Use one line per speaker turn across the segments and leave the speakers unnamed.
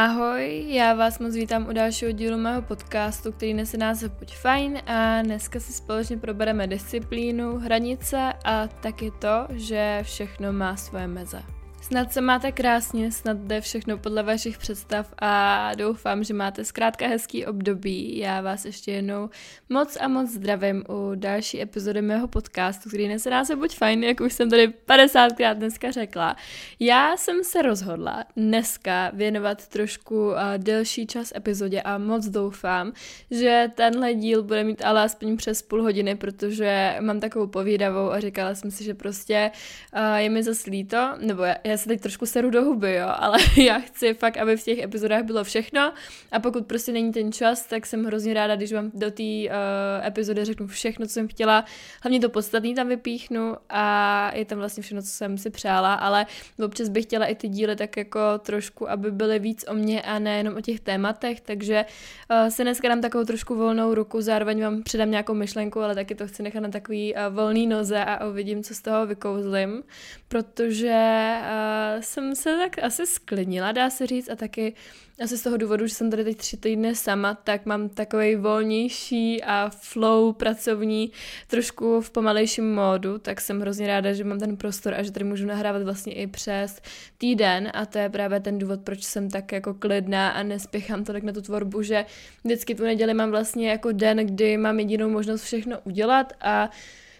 Ahoj, já vás moc vítám u dalšího dílu mého podcastu, který nese název Buď fajn a dneska si společně probereme disciplínu, hranice a taky to, že všechno má svoje meze. Snad se máte krásně, snad jde všechno podle vašich představ a doufám, že máte zkrátka hezký období. Já vás ještě jednou moc a moc zdravím u další epizody mého podcastu, který nese název Buď fajn, jak už jsem tady 50krát dneska řekla. Já jsem se rozhodla dneska věnovat trošku uh, delší čas epizodě a moc doufám, že tenhle díl bude mít ale aspoň přes půl hodiny, protože mám takovou povídavou a říkala jsem si, že prostě uh, je mi zase líto, nebo já se teď trošku seru do huby, jo, ale já chci fakt, aby v těch epizodách bylo všechno. A pokud prostě není ten čas, tak jsem hrozně ráda, když vám do té uh, epizody řeknu všechno, co jsem chtěla, hlavně to podstatné tam vypíchnu a je tam vlastně všechno, co jsem si přála, ale občas bych chtěla i ty díly tak jako trošku, aby byly víc o mě a ne jenom o těch tématech, takže uh, se dneska dám takovou trošku volnou ruku, zároveň vám předám nějakou myšlenku, ale taky to chci nechat na takový uh, volný noze a uvidím, co z toho vykouzlim, protože uh, jsem se tak asi sklinila, dá se říct, a taky asi z toho důvodu, že jsem tady teď tři týdny sama, tak mám takový volnější a flow pracovní, trošku v pomalejším módu, tak jsem hrozně ráda, že mám ten prostor a že tady můžu nahrávat vlastně i přes týden. A to je právě ten důvod, proč jsem tak jako klidná a nespěchám tolik na tu tvorbu, že vždycky tu neděli mám vlastně jako den, kdy mám jedinou možnost všechno udělat a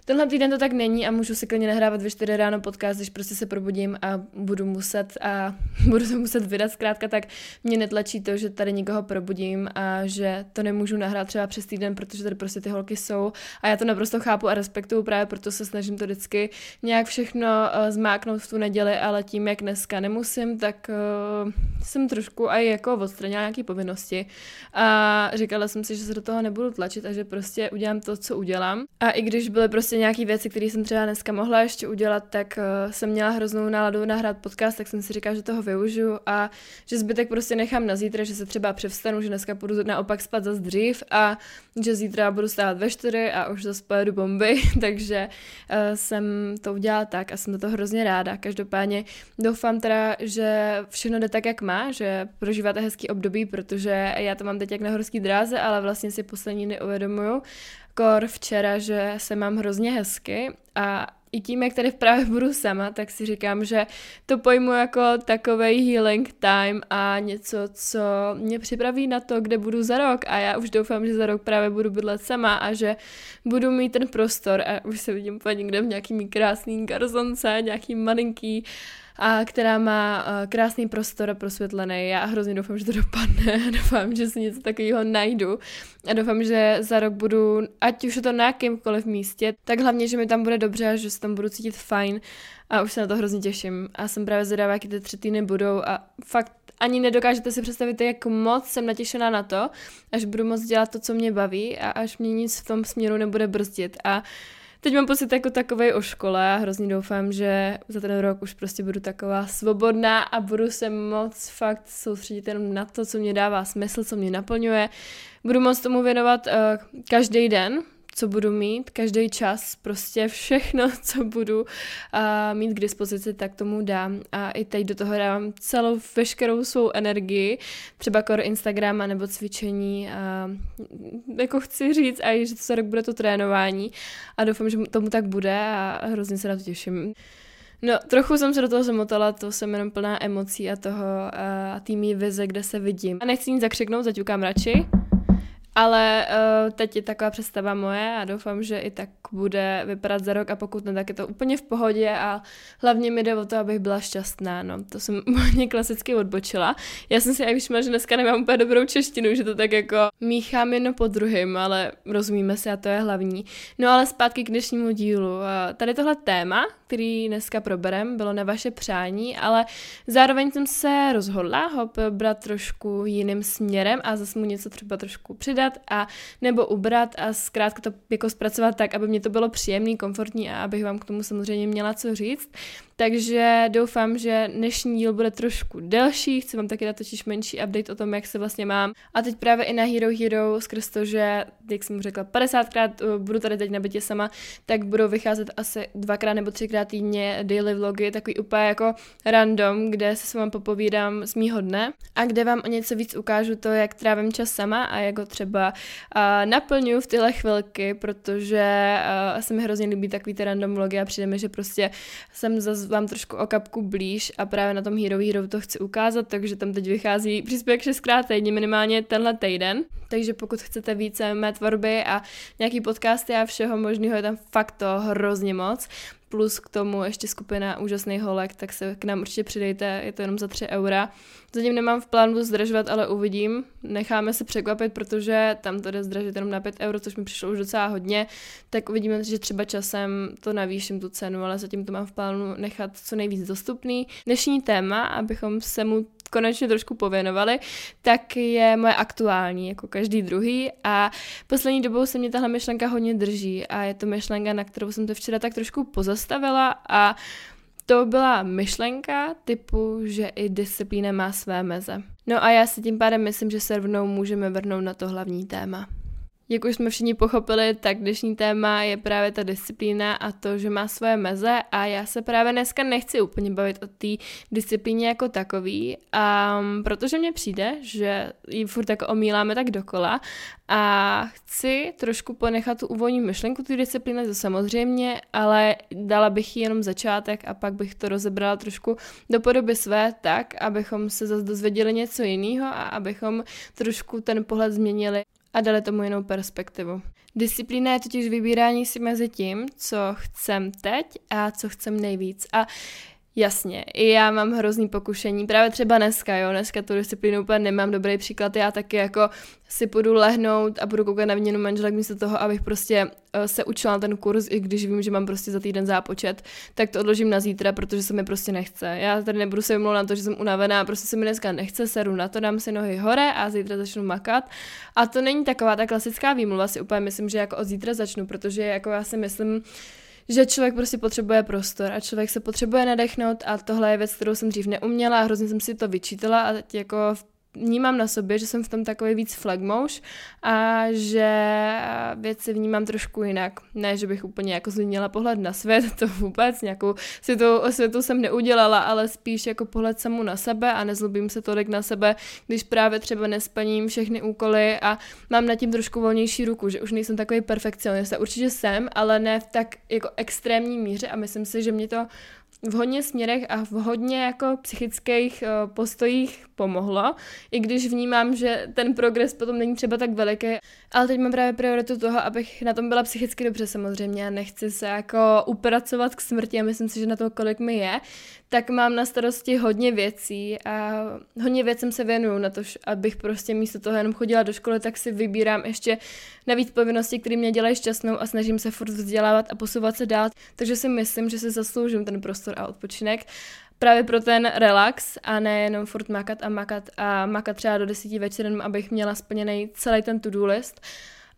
Tenhle týden to tak není a můžu si klidně nahrávat ve 4 ráno podcast, když prostě se probudím a budu muset a budu to muset vydat zkrátka, tak mě netlačí to, že tady někoho probudím a že to nemůžu nahrát třeba přes týden, protože tady prostě ty holky jsou a já to naprosto chápu a respektuju, právě proto se snažím to vždycky nějak všechno uh, zmáknout v tu neděli, ale tím, jak dneska nemusím, tak uh, jsem trošku i jako odstranila nějaké povinnosti a říkala jsem si, že se do toho nebudu tlačit a že prostě udělám to, co udělám. A i když byly prostě nějaké věci, které jsem třeba dneska mohla ještě udělat, tak uh, jsem měla hroznou náladu nahrát podcast, tak jsem si říkala, že toho využiju a že zbytek prostě nechám na zítra, že se třeba převstanu, že dneska půjdu naopak spát zase dřív a že zítra budu stát ve čtyři a už zase pojedu bomby, takže uh, jsem to udělala tak a jsem do toho hrozně ráda. Každopádně doufám teda, že všechno jde tak, jak má, že prožíváte hezký období, protože já to mám teď jak na horský dráze, ale vlastně si poslední dny uvědomuju, kor včera, že se mám hrozně hezky a i tím, jak tady právě budu sama, tak si říkám, že to pojmu jako takový healing time a něco, co mě připraví na to, kde budu za rok. A já už doufám, že za rok právě budu bydlet sama a že budu mít ten prostor. A už se vidím úplně někde v nějaký krásný garzonce, nějaký malinký a která má krásný prostor a prosvětlený. Já hrozně doufám, že to dopadne a doufám, že si něco takového najdu. A doufám, že za rok budu, ať už je to na jakýmkoliv místě, tak hlavně, že mi tam bude dobře a že se tam budu cítit fajn. A už se na to hrozně těším. A jsem právě zvědavá, jaký ty tři týdny budou a fakt ani nedokážete si představit, jak moc jsem natěšená na to, až budu moc dělat to, co mě baví a až mě nic v tom směru nebude brzdit. A teď mám pocit jako takový o škole a hrozně doufám, že za ten rok už prostě budu taková svobodná a budu se moc fakt soustředit jenom na to, co mě dává smysl, co mě naplňuje. Budu moc tomu věnovat uh, každý den, co budu mít, každý čas, prostě všechno, co budu uh, mít k dispozici, tak tomu dám. A i teď do toho dávám celou veškerou svou energii, třeba kor Instagram nebo cvičení. A, jako chci říct, a že to rok bude to trénování a doufám, že tomu tak bude a hrozně se na to těším. No, trochu jsem se do toho zamotala, to jsem jenom plná emocí a toho a tými vize, kde se vidím. A nechci nic zakřiknout, zaťukám radši. Ale uh, teď je taková představa moje a doufám, že i tak bude vypadat za rok a pokud ne, tak je to úplně v pohodě a hlavně mi jde o to, abych byla šťastná, no. To jsem hodně klasicky odbočila. Já jsem si i všimla, že dneska nemám úplně dobrou češtinu, že to tak jako míchám jedno po druhým, ale rozumíme se a to je hlavní. No ale zpátky k dnešnímu dílu. Uh, tady tohle téma, který dneska proberem, bylo na vaše přání, ale zároveň jsem se rozhodla ho probrat trošku jiným směrem a zase mu něco třeba trošku přidat a nebo ubrat a zkrátka to jako zpracovat tak, aby mě to bylo příjemný, komfortní a abych vám k tomu samozřejmě měla co říct. Takže doufám, že dnešní díl bude trošku delší, chci vám taky natočit menší update o tom, jak se vlastně mám. A teď právě i na Hero Hero, skrz to, že, jak jsem řekla, 50krát uh, budu tady teď na bytě sama, tak budou vycházet asi dvakrát nebo třikrát týdně daily vlogy, takový úplně jako random, kde se s vámi popovídám z mýho dne a kde vám o něco víc ukážu to, jak trávím čas sama a jak ho třeba uh, naplňuju v tyhle chvilky, protože uh, se mi hrozně líbí takový ty random vlogy a přijde mi, že prostě jsem zase vám trošku o kapku blíž a právě na tom Hero Hero to chci ukázat, takže tam teď vychází příspěvek šestkrát týdně, minimálně tenhle týden. Takže pokud chcete více mé tvorby a nějaký podcasty a všeho možného, je tam fakt to hrozně moc plus k tomu ještě skupina úžasných holek, tak se k nám určitě přidejte, je to jenom za 3 eura. Zatím nemám v plánu zdražovat, ale uvidím. Necháme se překvapit, protože tam to jde zdražit jenom na 5 euro, což mi přišlo už docela hodně, tak uvidíme, že třeba časem to navýším tu cenu, ale zatím to mám v plánu nechat co nejvíc dostupný. Dnešní téma, abychom se mu konečně trošku pověnovali, tak je moje aktuální, jako každý druhý a poslední dobou se mě tahle myšlenka hodně drží a je to myšlenka, na kterou jsem to včera tak trošku pozastavila a to byla myšlenka typu, že i disciplína má své meze. No a já si tím pádem myslím, že se rovnou můžeme vrhnout na to hlavní téma. Jak už jsme všichni pochopili, tak dnešní téma je právě ta disciplína a to, že má svoje meze a já se právě dneska nechci úplně bavit o té disciplíně jako takový, um, protože mně přijde, že ji furt jako omíláme tak dokola a chci trošku ponechat tu úvodní myšlenku té disciplíny, to samozřejmě, ale dala bych ji jenom začátek a pak bych to rozebrala trošku do podoby své tak, abychom se zase dozvěděli něco jiného a abychom trošku ten pohled změnili a dali tomu jinou perspektivu. Disciplína je totiž vybírání si mezi tím, co chcem teď a co chcem nejvíc. A Jasně, i já mám hrozný pokušení, právě třeba dneska, jo, dneska tu disciplínu úplně nemám dobrý příklad, já taky jako si půjdu lehnout a budu koukat na výměnu manželek místo toho, abych prostě uh, se učila na ten kurz, i když vím, že mám prostě za týden zápočet, tak to odložím na zítra, protože se mi prostě nechce. Já tady nebudu se vymlouvat na to, že jsem unavená, prostě se mi dneska nechce, seru na to, dám si nohy hore a zítra začnu makat. A to není taková ta klasická výmluva, si úplně myslím, že jako od zítra začnu, protože jako já si myslím, že člověk prostě potřebuje prostor a člověk se potřebuje nadechnout a tohle je věc, kterou jsem dřív neuměla a hrozně jsem si to vyčítala a teď jako v vnímám na sobě, že jsem v tom takový víc flagmouš a že věci vnímám trošku jinak. Ne, že bych úplně jako změnila pohled na svět, to vůbec, nějakou o světu jsem neudělala, ale spíš jako pohled samu na sebe a nezlobím se tolik na sebe, když právě třeba nesplním všechny úkoly a mám nad tím trošku volnější ruku, že už nejsem takový perfekcionista. Určitě jsem, ale ne v tak jako extrémní míře a myslím si, že mě to v hodně směrech a v hodně jako psychických uh, postojích pomohlo, i když vnímám, že ten progres potom není třeba tak veliký, ale teď mám právě prioritu toho, abych na tom byla psychicky dobře samozřejmě a nechci se jako upracovat k smrti a myslím si, že na to, kolik mi je, tak mám na starosti hodně věcí a hodně věcem se věnuju na to, abych prostě místo toho jenom chodila do školy, tak si vybírám ještě navíc povinnosti, které mě dělají šťastnou a snažím se furt vzdělávat a posouvat se dál, takže si myslím, že si zasloužím ten prostor a odpočinek. Právě pro ten relax a ne jenom furt makat a makat a makat třeba do desíti večer, abych měla splněný celý ten to-do list.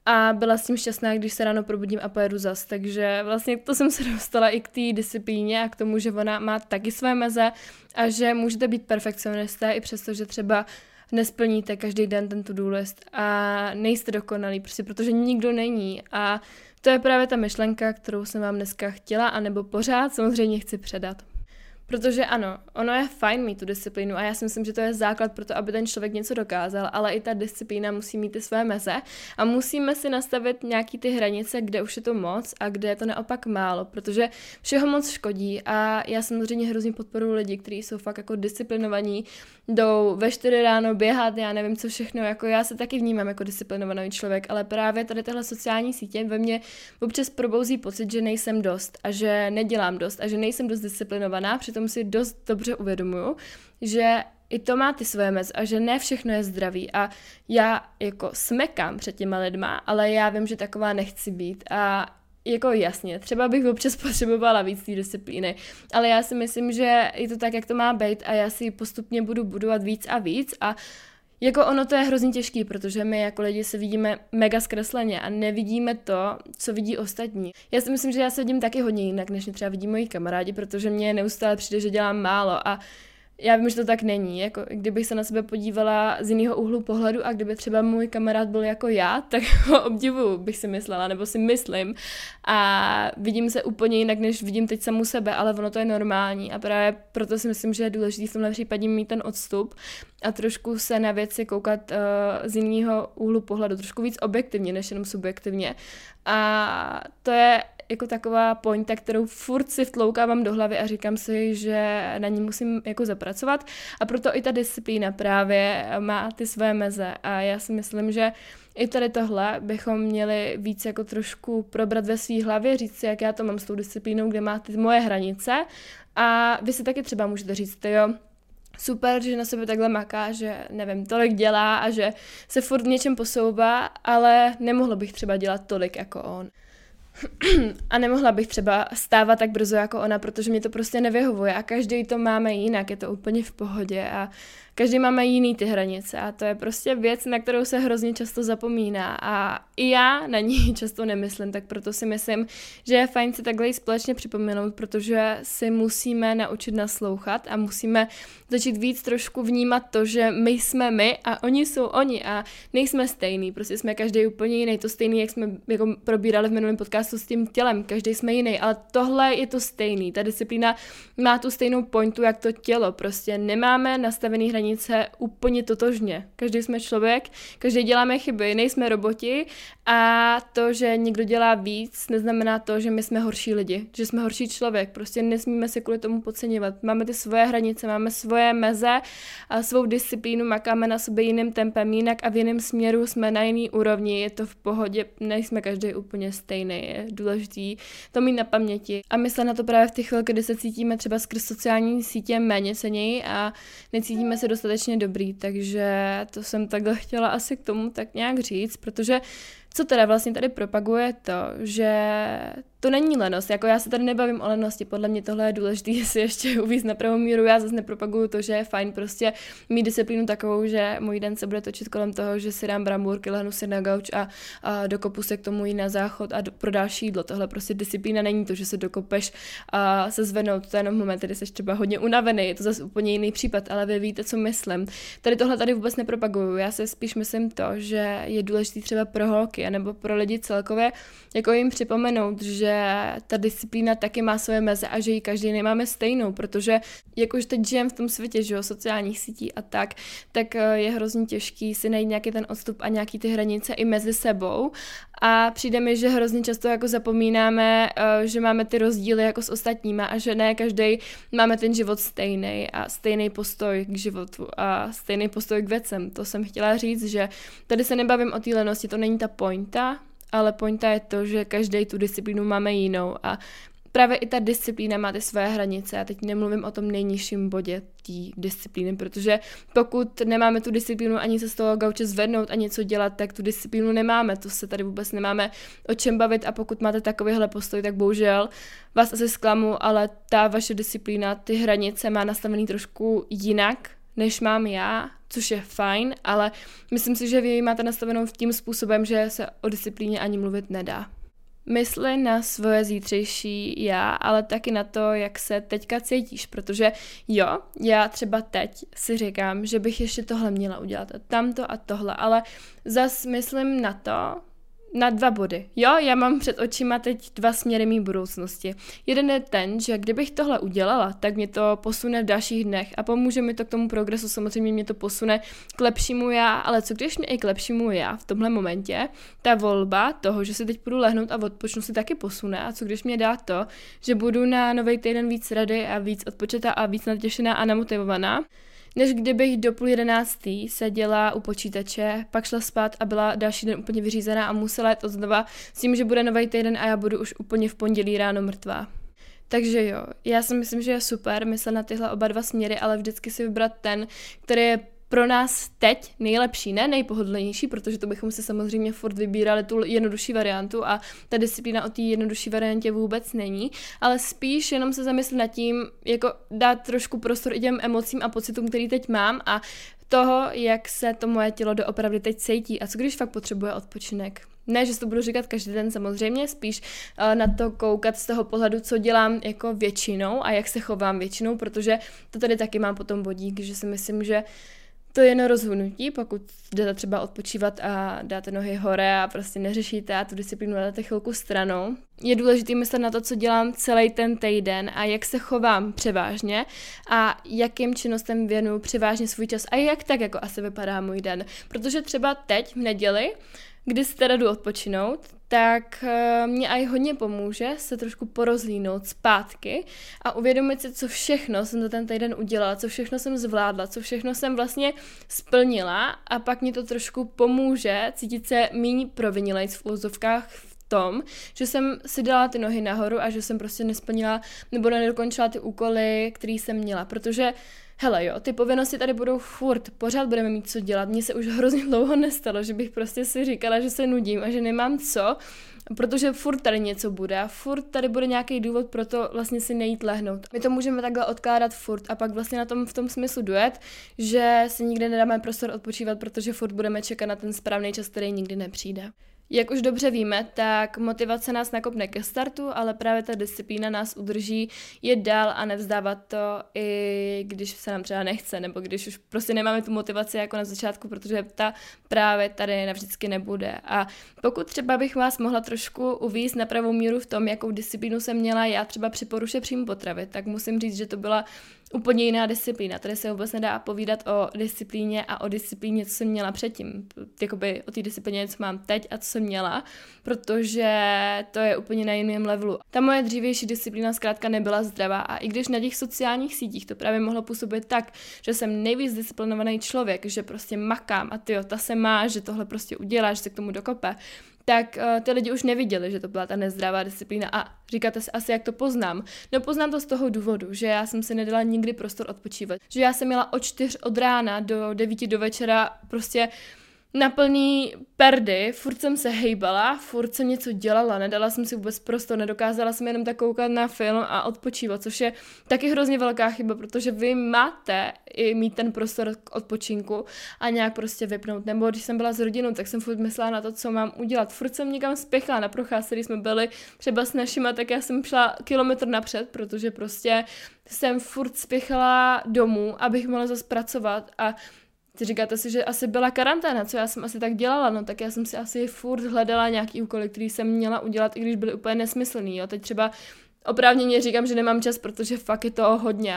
A byla s tím šťastná, když se ráno probudím a pojedu zas. Takže vlastně to jsem se dostala i k té disciplíně a k tomu, že ona má taky své meze a že můžete být perfekcionisté i přesto, že třeba nesplníte každý den ten to-do list a nejste dokonalý, prostě protože nikdo není. A to je právě ta myšlenka, kterou jsem vám dneska chtěla, anebo pořád samozřejmě chci předat. Protože ano, ono je fajn mít tu disciplínu a já si myslím, že to je základ pro to, aby ten člověk něco dokázal, ale i ta disciplína musí mít ty své meze a musíme si nastavit nějaký ty hranice, kde už je to moc a kde je to naopak málo, protože všeho moc škodí a já samozřejmě hrozně podporuji lidi, kteří jsou fakt jako disciplinovaní, jdou ve 4 ráno běhat, já nevím co všechno, jako já se taky vnímám jako disciplinovaný člověk, ale právě tady tyhle sociální sítě ve mně občas probouzí pocit, že nejsem dost a že nedělám dost a že nejsem dost disciplinovaná, přitom si dost dobře uvědomuju, že i to má ty svoje mez a že ne všechno je zdravý. A já jako smekám před těma lidma, ale já vím, že taková nechci být. A jako jasně, třeba bych občas potřebovala víc té disciplíny, ale já si myslím, že je to tak, jak to má být a já si postupně budu budovat víc a víc a jako ono to je hrozně těžký, protože my jako lidi se vidíme mega zkresleně a nevidíme to, co vidí ostatní. Já si myslím, že já se vidím taky hodně jinak, než mě třeba vidí moji kamarádi, protože mě neustále přijde, že dělám málo a já vím, že to tak není. Jako, kdybych se na sebe podívala z jiného úhlu pohledu a kdyby třeba můj kamarád byl jako já, tak ho obdivuju, bych si myslela, nebo si myslím. A vidím se úplně jinak, než vidím teď samu sebe, ale ono to je normální. A právě proto si myslím, že je důležité v tomhle případě mít ten odstup a trošku se na věci koukat uh, z jiného úhlu pohledu, trošku víc objektivně, než jenom subjektivně. A to je jako taková pointa, kterou furt si vtloukávám do hlavy a říkám si, že na ní musím jako zapracovat. A proto i ta disciplína právě má ty své meze. A já si myslím, že i tady tohle bychom měli víc jako trošku probrat ve své hlavě, říct si, jak já to mám s tou disciplínou, kde má ty moje hranice. A vy si taky třeba můžete říct, jo, super, že na sebe takhle maká, že nevím, tolik dělá a že se furt něčem posouvá, ale nemohlo bych třeba dělat tolik jako on a nemohla bych třeba stávat tak brzo jako ona, protože mě to prostě nevyhovuje a každý to máme jinak, je to úplně v pohodě a každý máme jiný ty hranice a to je prostě věc, na kterou se hrozně často zapomíná a i já na ní často nemyslím, tak proto si myslím, že je fajn si takhle společně připomenout, protože si musíme naučit naslouchat a musíme začít víc trošku vnímat to, že my jsme my a oni jsou oni a nejsme stejný, prostě jsme každý úplně jiný, to stejný, jak jsme jako probírali v minulém podcastu s tím tělem, každý jsme jiný, ale tohle je to stejný, ta disciplína má tu stejnou pointu, jak to tělo, prostě nemáme nastavený hranice hranice úplně totožně. Každý jsme člověk, každý děláme chyby, nejsme roboti a to, že někdo dělá víc, neznamená to, že my jsme horší lidi, že jsme horší člověk. Prostě nesmíme se kvůli tomu podceňovat. Máme ty svoje hranice, máme svoje meze a svou disciplínu, makáme na sobě jiným tempem, jinak a v jiném směru jsme na jiný úrovni, je to v pohodě, nejsme každý úplně stejný, je důležitý to mít na paměti. A myslet na to právě v těch chvíli, kdy se cítíme třeba skrz sociální sítě méně ceněji a necítíme se dostatečně dobrý, takže to jsem takhle chtěla asi k tomu tak nějak říct, protože co teda vlastně tady propaguje to, že to není lenost, jako já se tady nebavím o lenosti, podle mě tohle je důležité si ještě uvízt na pravou míru, já zase nepropaguju to, že je fajn prostě mít disciplínu takovou, že můj den se bude točit kolem toho, že si dám brambůrky, lehnu si na gauč a, a dokopu se k tomu jít na záchod a do, pro další jídlo. Tohle prostě disciplína není to, že se dokopeš a se zvednout, to je jenom moment, kdy jsi třeba hodně unavený, je to zase úplně jiný případ, ale vy víte, co myslím. Tady tohle tady vůbec nepropaguju, já se spíš myslím to, že je důležité třeba pro holky, nebo pro lidi celkově, jako jim připomenout, že ta disciplína taky má své meze a že ji každý nemáme stejnou, protože jakož teď žijeme v tom světě, že jo, sociálních sítí a tak, tak eh, je hrozně těžký si najít nějaký ten odstup a nějaký ty hranice i mezi sebou a přijde mi, že hrozně často jako zapomínáme, eh, že máme ty rozdíly jako s ostatníma a že ne každý máme ten život stejný a stejný postoj k životu a stejný postoj k věcem. To jsem chtěla říct, že tady se nebavím o té lenosti, to není ta pointa, ale pointa je to, že každý tu disciplínu máme jinou a právě i ta disciplína má ty své hranice. A teď nemluvím o tom nejnižším bodě té disciplíny, protože pokud nemáme tu disciplínu ani se z toho gauče zvednout a něco dělat, tak tu disciplínu nemáme. To se tady vůbec nemáme o čem bavit a pokud máte takovýhle postoj, tak bohužel vás asi zklamu, ale ta vaše disciplína, ty hranice má nastavený trošku jinak, než mám já, což je fajn, ale myslím si, že vy ji máte nastavenou tím způsobem, že se o disciplíně ani mluvit nedá. Mysli na svoje zítřejší já, ale taky na to, jak se teďka cítíš, protože jo, já třeba teď si říkám, že bych ještě tohle měla udělat tamto a tohle, ale zas myslím na to, na dva body. Jo, já mám před očima teď dva směry mý budoucnosti. Jeden je ten, že kdybych tohle udělala, tak mě to posune v dalších dnech a pomůže mi to k tomu progresu, samozřejmě mě to posune k lepšímu já, ale co když mě i k lepšímu já v tomhle momentě, ta volba toho, že si teď půjdu lehnout a odpočnu si taky posune a co když mě dá to, že budu na nový týden víc rady a víc odpočetá a víc natěšená a namotivovaná, než kdybych do půl jedenáctý seděla u počítače, pak šla spát a byla další den úplně vyřízená a musela jít znova s tím, že bude nový týden a já budu už úplně v pondělí ráno mrtvá. Takže jo, já si myslím, že je super myslet na tyhle oba dva směry, ale vždycky si vybrat ten, který je pro nás teď nejlepší, ne nejpohodlnější, protože to bychom si samozřejmě furt vybírali tu jednodušší variantu a ta disciplína o té jednodušší variantě vůbec není, ale spíš jenom se zamyslet nad tím, jako dát trošku prostor i těm emocím a pocitům, který teď mám a toho, jak se to moje tělo doopravdy teď cítí a co když fakt potřebuje odpočinek. Ne, že to budu říkat každý den samozřejmě, spíš uh, na to koukat z toho pohledu, co dělám jako většinou a jak se chovám většinou, protože to tady taky mám potom bodík, že si myslím, že to je jen rozhodnutí, pokud jdete třeba odpočívat a dáte nohy hore a prostě neřešíte a tu disciplínu dáte chvilku stranou. Je důležité myslet na to, co dělám celý ten týden a jak se chovám převážně a jakým činnostem věnuju převážně svůj čas a jak tak jako asi vypadá můj den. Protože třeba teď v neděli kdy si teda jdu odpočinout, tak eh, mě aj hodně pomůže se trošku porozlínout zpátky a uvědomit si, co všechno jsem za ten týden udělala, co všechno jsem zvládla, co všechno jsem vlastně splnila a pak mě to trošku pomůže cítit se méně provinilej v úzovkách v tom, že jsem si dala ty nohy nahoru a že jsem prostě nesplnila nebo nedokončila ty úkoly, které jsem měla, protože hele jo, ty povinnosti tady budou furt, pořád budeme mít co dělat. Mně se už hrozně dlouho nestalo, že bych prostě si říkala, že se nudím a že nemám co, protože furt tady něco bude a furt tady bude nějaký důvod pro to vlastně si nejít lehnout. My to můžeme takhle odkládat furt a pak vlastně na tom v tom smyslu duet, že si nikdy nedáme prostor odpočívat, protože furt budeme čekat na ten správný čas, který nikdy nepřijde. Jak už dobře víme, tak motivace nás nakopne ke startu, ale právě ta disciplína nás udrží je dál a nevzdávat to, i když se nám třeba nechce, nebo když už prostě nemáme tu motivaci jako na začátku, protože ta právě tady navždycky nebude. A pokud třeba bych vás mohla trošku uvízt na pravou míru v tom, jakou disciplínu jsem měla já třeba při poruše příjmu potravy, tak musím říct, že to byla úplně jiná disciplína. Tady se vůbec nedá povídat o disciplíně a o disciplíně, co jsem měla předtím. Jakoby o té disciplíně, co mám teď a co jsem měla, protože to je úplně na jiném levelu. Ta moje dřívější disciplína zkrátka nebyla zdravá a i když na těch sociálních sítích to právě mohlo působit tak, že jsem nejvíc disciplinovaný člověk, že prostě makám a ty ta se má, že tohle prostě udělá, že se k tomu dokope, tak uh, ty lidi už neviděli, že to byla ta nezdravá disciplína. A říkáte si asi, jak to poznám. No poznám to z toho důvodu, že já jsem si nedala nikdy prostor odpočívat. Že já jsem měla od čtyř od rána do devíti do večera prostě na plný perdy, furt jsem se hejbala, furt jsem něco dělala, nedala jsem si vůbec prostor, nedokázala jsem jenom tak koukat na film a odpočívat, což je taky hrozně velká chyba, protože vy máte i mít ten prostor k odpočinku a nějak prostě vypnout. Nebo když jsem byla s rodinou, tak jsem furt myslela na to, co mám udělat. Furt jsem někam spěchla na procházce, když jsme byli třeba s našima, tak já jsem šla kilometr napřed, protože prostě jsem furt spěchala domů, abych mohla zase pracovat a říkáte si, že asi byla karanténa, co já jsem asi tak dělala, no tak já jsem si asi furt hledala nějaký úkoly, který jsem měla udělat, i když byly úplně nesmyslný, jo. Teď třeba oprávněně říkám, že nemám čas, protože fakt je to hodně.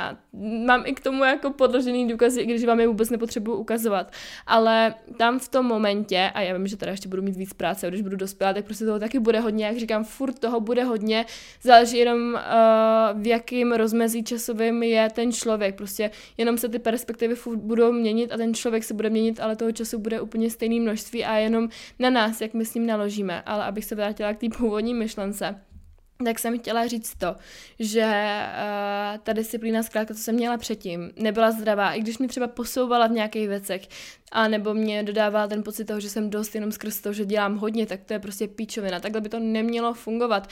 Mám i k tomu jako podložený důkazy, i když vám je vůbec nepotřebuji ukazovat. Ale tam v tom momentě, a já vím, že teda ještě budu mít víc práce, když budu dospělá, tak prostě toho taky bude hodně, jak říkám, furt toho bude hodně, záleží jenom uh, v jakým rozmezí časovým je ten člověk, prostě jenom se ty perspektivy furt budou měnit a ten člověk se bude měnit, ale toho času bude úplně stejné množství a jenom na nás, jak my s ním naložíme. Ale abych se vrátila k té původní myšlence, tak jsem chtěla říct to, že uh, ta disciplína, zkrátka, co jsem měla předtím, nebyla zdravá, i když mi třeba posouvala v nějakých věcech, a nebo mě dodává ten pocit toho, že jsem dost jenom skrz to, že dělám hodně, tak to je prostě píčovina. Takhle by to nemělo fungovat.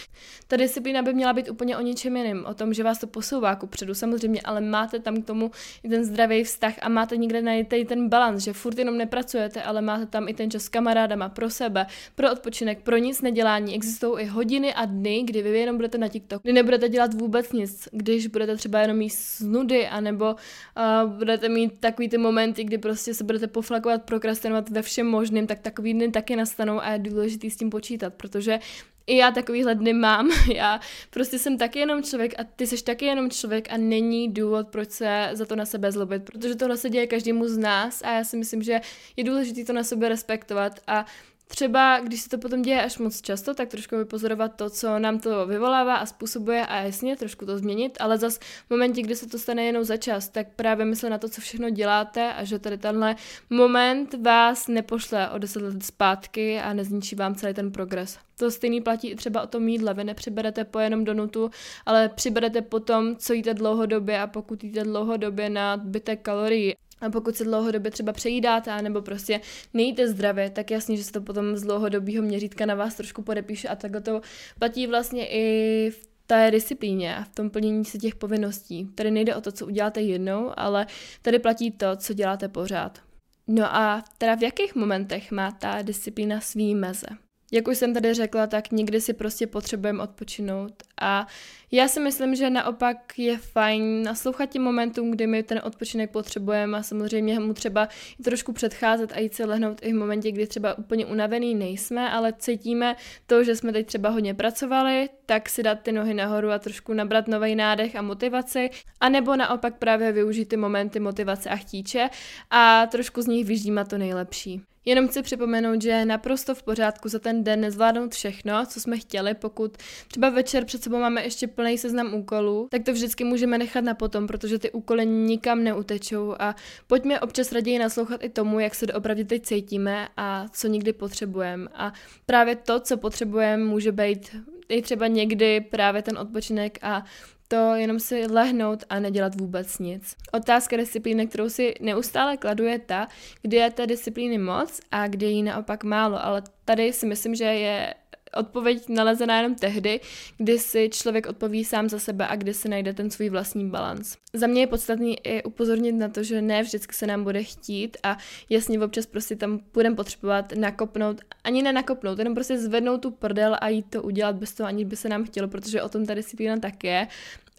Ta disciplína by měla být úplně o něčem jiném, o tom, že vás to posouvá ku předu, samozřejmě, ale máte tam k tomu i ten zdravý vztah a máte někde najít ten balans, že furt jenom nepracujete, ale máte tam i ten čas s kamarádama, pro sebe, pro odpočinek, pro nic nedělání. Existují i hodiny a dny, kdy vy jenom budete na TikTok, kdy nebudete dělat vůbec nic, když budete třeba jenom mít nudy, anebo uh, budete mít takový ty momenty, kdy prostě se budete pofl- poflakovat, prokrastinovat ve všem možným, tak takový dny taky nastanou a je důležité s tím počítat, protože i já takovýhle dny mám. Já prostě jsem taky jenom člověk a ty jsi taky jenom člověk a není důvod, proč se za to na sebe zlobit, protože tohle se děje každému z nás a já si myslím, že je důležité to na sebe respektovat a Třeba, když se to potom děje až moc často, tak trošku vypozorovat to, co nám to vyvolává a způsobuje a jasně trošku to změnit, ale zas v momentě, kdy se to stane jenom za čas, tak právě myslet na to, co všechno děláte a že tady tenhle moment vás nepošle o deset let zpátky a nezničí vám celý ten progres. To stejný platí i třeba o tom jídle. Vy nepřiberete po jenom do nutu, ale přiberete po tom, co jíte dlouhodobě a pokud jíte dlouhodobě na bytek kalorií a pokud se dlouhodobě třeba přejídáte, nebo prostě nejíte zdravě, tak jasně, že se to potom z dlouhodobého měřítka na vás trošku podepíše a takhle to platí vlastně i v té disciplíně a v tom plnění se těch povinností. Tady nejde o to, co uděláte jednou, ale tady platí to, co děláte pořád. No a teda v jakých momentech má ta disciplína svý meze? Jak už jsem tady řekla, tak někdy si prostě potřebujeme odpočinout. A já si myslím, že naopak je fajn naslouchat těm momentům, kdy my ten odpočinek potřebujeme. A samozřejmě mu třeba i trošku předcházet a jít se lehnout i v momentě, kdy třeba úplně unavený nejsme, ale cítíme to, že jsme teď třeba hodně pracovali, tak si dát ty nohy nahoru a trošku nabrat nový nádech a motivaci, a nebo naopak právě využít ty momenty motivace a chtíče a trošku z nich vyždímat to nejlepší. Jenom chci připomenout, že je naprosto v pořádku za ten den nezvládnout všechno, co jsme chtěli, pokud třeba večer před sebou máme ještě plný seznam úkolů, tak to vždycky můžeme nechat na potom, protože ty úkoly nikam neutečou a pojďme občas raději naslouchat i tomu, jak se opravdu teď cítíme a co nikdy potřebujeme. A právě to, co potřebujeme, může být i třeba někdy právě ten odpočinek a to jenom si lehnout a nedělat vůbec nic. Otázka disciplíny, kterou si neustále kladu, je ta, kdy je té disciplíny moc a kdy je jí naopak málo, ale tady si myslím, že je odpověď nalezená jenom tehdy, kdy si člověk odpoví sám za sebe a kdy si najde ten svůj vlastní balans. Za mě je podstatný i upozornit na to, že ne vždycky se nám bude chtít a jasně občas prostě tam budeme potřebovat nakopnout, ani ne nakopnout, jenom prostě zvednout tu prdel a jít to udělat bez toho, aniž by se nám chtělo, protože o tom ta disciplína tak je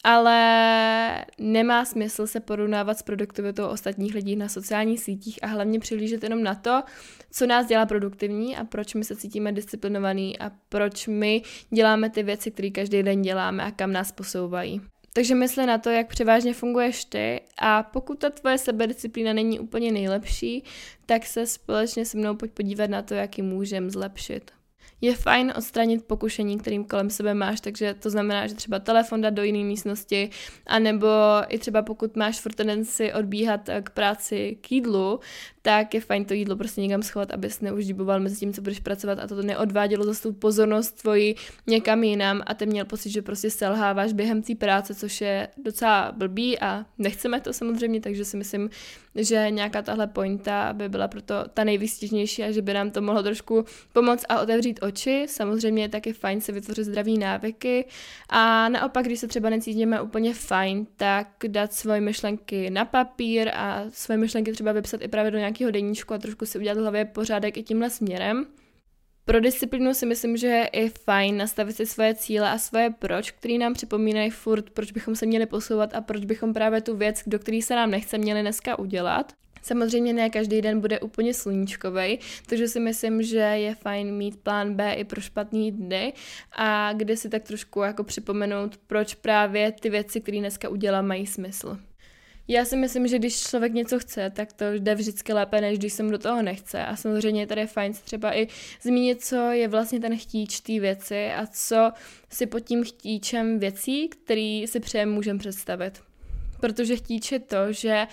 ale nemá smysl se porovnávat s produktivitou ostatních lidí na sociálních sítích a hlavně přihlížet jenom na to, co nás dělá produktivní a proč my se cítíme disciplinovaný a proč my děláme ty věci, které každý den děláme a kam nás posouvají. Takže mysli na to, jak převážně funguješ ty a pokud ta tvoje sebedisciplína není úplně nejlepší, tak se společně se mnou pojď podívat na to, jak ji můžeme zlepšit je fajn odstranit pokušení, kterým kolem sebe máš, takže to znamená, že třeba telefon dát do jiné místnosti, anebo i třeba pokud máš furt tendenci odbíhat k práci k jídlu, tak je fajn to jídlo prostě někam schovat, abys neuždíboval mezi tím, co budeš pracovat a to neodvádělo zase tu pozornost tvoji někam jinam a ty měl pocit, že prostě selháváš během té práce, což je docela blbý a nechceme to samozřejmě, takže si myslím, že nějaká tahle pointa by byla proto ta nejvýstižnější a že by nám to mohlo trošku pomoct a otevřít oči. Samozřejmě je taky fajn si vytvořit zdraví návyky a naopak, když se třeba necítíme úplně fajn, tak dát svoje myšlenky na papír a svoje myšlenky třeba vypsat i právě do nějakého deníčku a trošku si udělat v hlavě pořádek i tímhle směrem. Pro disciplínu si myslím, že je i fajn nastavit si svoje cíle a svoje proč, který nám připomínají furt, proč bychom se měli posouvat a proč bychom právě tu věc, do které se nám nechce, měli dneska udělat. Samozřejmě ne každý den bude úplně sluníčkový, takže si myslím, že je fajn mít plán B i pro špatný dny a kde si tak trošku jako připomenout, proč právě ty věci, které dneska udělám, mají smysl. Já si myslím, že když člověk něco chce, tak to jde vždycky lépe, než když se mu do toho nechce. A samozřejmě tady je fajn třeba i zmínit, co je vlastně ten chtíč té věci a co si pod tím chtíčem věcí, který si přejem můžeme představit. Protože chtíč je to, že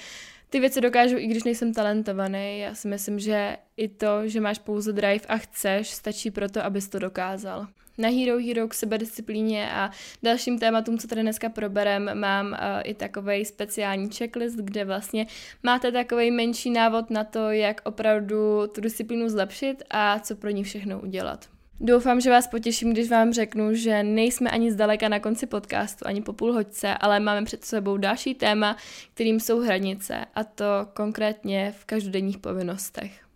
ty věci dokážu, i když nejsem talentovaný. Já si myslím, že i to, že máš pouze drive a chceš, stačí pro to, abys to dokázal. Na Hero Hero k sebedisciplíně a dalším tématům, co tady dneska proberem, mám uh, i takový speciální checklist, kde vlastně máte takový menší návod na to, jak opravdu tu disciplínu zlepšit a co pro ní všechno udělat. Doufám, že vás potěším, když vám řeknu, že nejsme ani zdaleka na konci podcastu, ani po půl hoďce, ale máme před sebou další téma, kterým jsou hranice, a to konkrétně v každodenních povinnostech.